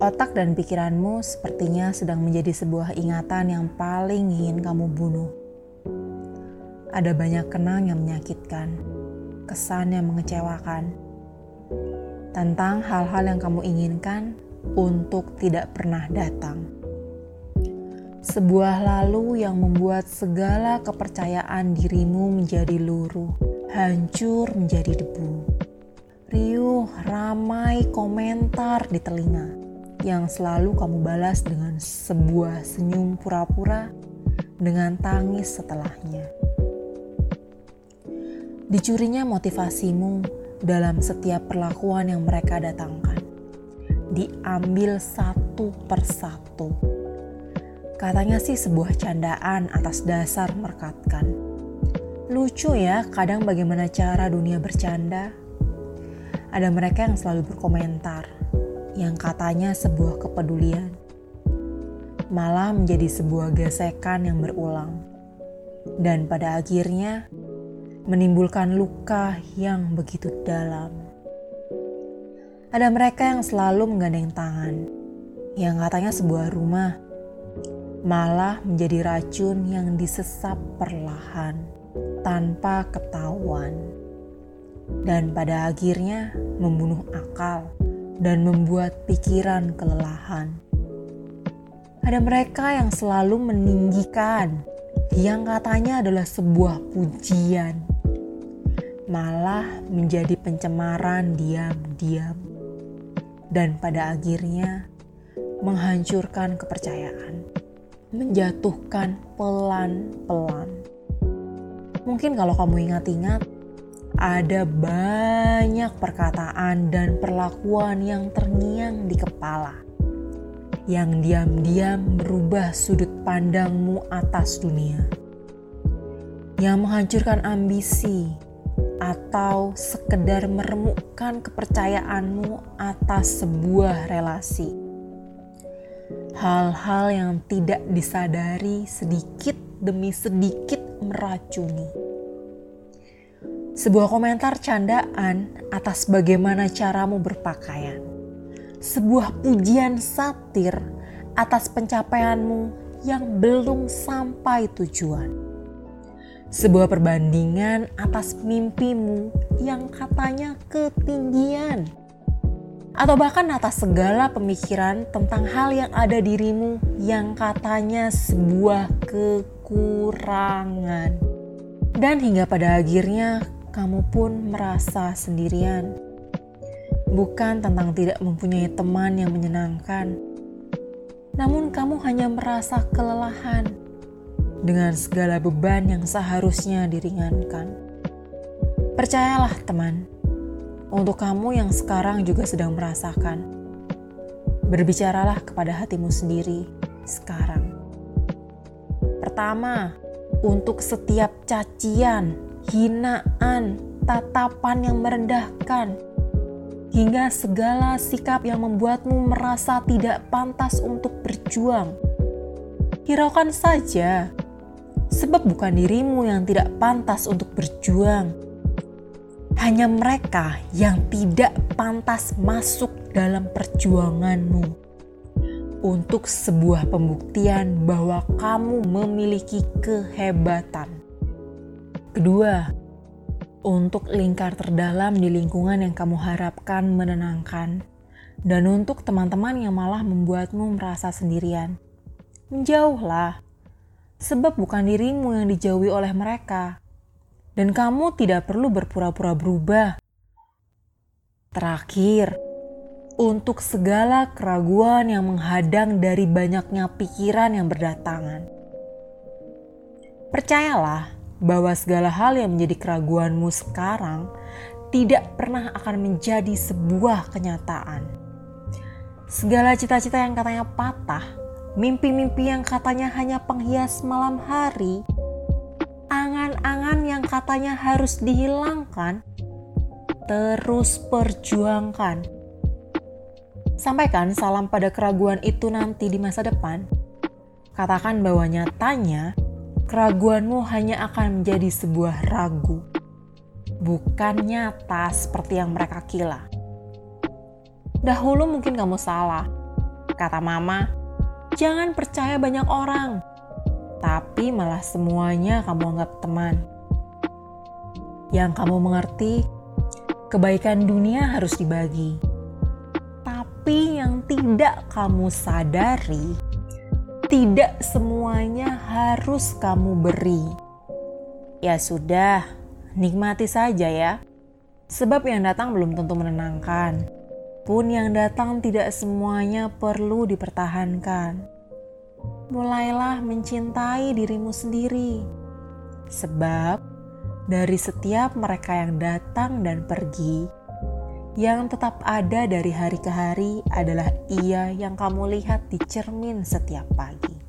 Otak dan pikiranmu sepertinya sedang menjadi sebuah ingatan yang paling ingin kamu bunuh. Ada banyak kenang yang menyakitkan, kesan yang mengecewakan, tentang hal-hal yang kamu inginkan untuk tidak pernah datang. Sebuah lalu yang membuat segala kepercayaan dirimu menjadi luruh, hancur menjadi debu. Riuh, ramai komentar di telinga yang selalu kamu balas dengan sebuah senyum pura-pura dengan tangis setelahnya. Dicurinya motivasimu dalam setiap perlakuan yang mereka datangkan. Diambil satu persatu. Katanya sih sebuah candaan atas dasar merekatkan. Lucu ya kadang bagaimana cara dunia bercanda. Ada mereka yang selalu berkomentar yang katanya sebuah kepedulian, malah menjadi sebuah gesekan yang berulang, dan pada akhirnya menimbulkan luka yang begitu dalam. Ada mereka yang selalu menggandeng tangan, yang katanya sebuah rumah, malah menjadi racun yang disesap perlahan tanpa ketahuan, dan pada akhirnya membunuh akal dan membuat pikiran kelelahan. Ada mereka yang selalu meninggikan yang katanya adalah sebuah pujian, malah menjadi pencemaran diam-diam, dan pada akhirnya menghancurkan kepercayaan, menjatuhkan pelan-pelan. Mungkin kalau kamu ingat-ingat, ada banyak perkataan dan perlakuan yang terngiang di kepala, yang diam-diam merubah sudut pandangmu atas dunia, yang menghancurkan ambisi atau sekedar meremukkan kepercayaanmu atas sebuah relasi. Hal-hal yang tidak disadari sedikit demi sedikit meracuni sebuah komentar candaan atas bagaimana caramu berpakaian. Sebuah pujian satir atas pencapaianmu yang belum sampai tujuan. Sebuah perbandingan atas mimpimu yang katanya ketinggian. Atau bahkan atas segala pemikiran tentang hal yang ada dirimu yang katanya sebuah kekurangan. Dan hingga pada akhirnya kamu pun merasa sendirian. Bukan tentang tidak mempunyai teman yang menyenangkan, namun kamu hanya merasa kelelahan dengan segala beban yang seharusnya diringankan. Percayalah, teman, untuk kamu yang sekarang juga sedang merasakan, berbicaralah kepada hatimu sendiri sekarang. Pertama, untuk setiap cacian hinaan, tatapan yang merendahkan, hingga segala sikap yang membuatmu merasa tidak pantas untuk berjuang. Hiraukan saja, sebab bukan dirimu yang tidak pantas untuk berjuang. Hanya mereka yang tidak pantas masuk dalam perjuanganmu untuk sebuah pembuktian bahwa kamu memiliki kehebatan. Kedua, untuk lingkar terdalam di lingkungan yang kamu harapkan menenangkan, dan untuk teman-teman yang malah membuatmu merasa sendirian. Menjauhlah, sebab bukan dirimu yang dijauhi oleh mereka, dan kamu tidak perlu berpura-pura berubah. Terakhir, untuk segala keraguan yang menghadang dari banyaknya pikiran yang berdatangan. Percayalah, bahwa segala hal yang menjadi keraguanmu sekarang tidak pernah akan menjadi sebuah kenyataan. Segala cita-cita yang katanya patah, mimpi-mimpi yang katanya hanya penghias malam hari, angan-angan yang katanya harus dihilangkan, terus perjuangkan. Sampaikan salam pada keraguan itu nanti di masa depan. Katakan bahwa nyatanya keraguanmu hanya akan menjadi sebuah ragu, bukan nyata seperti yang mereka kira. Dahulu mungkin kamu salah, Kata mama, jangan percaya banyak orang, tapi malah semuanya kamu anggap teman. Yang kamu mengerti, kebaikan dunia harus dibagi. Tapi yang tidak kamu sadari, tidak semuanya harus kamu beri. Ya sudah, nikmati saja ya. Sebab yang datang belum tentu menenangkan. Pun yang datang tidak semuanya perlu dipertahankan. Mulailah mencintai dirimu sendiri. Sebab dari setiap mereka yang datang dan pergi, yang tetap ada dari hari ke hari adalah ia yang kamu lihat di cermin setiap pagi.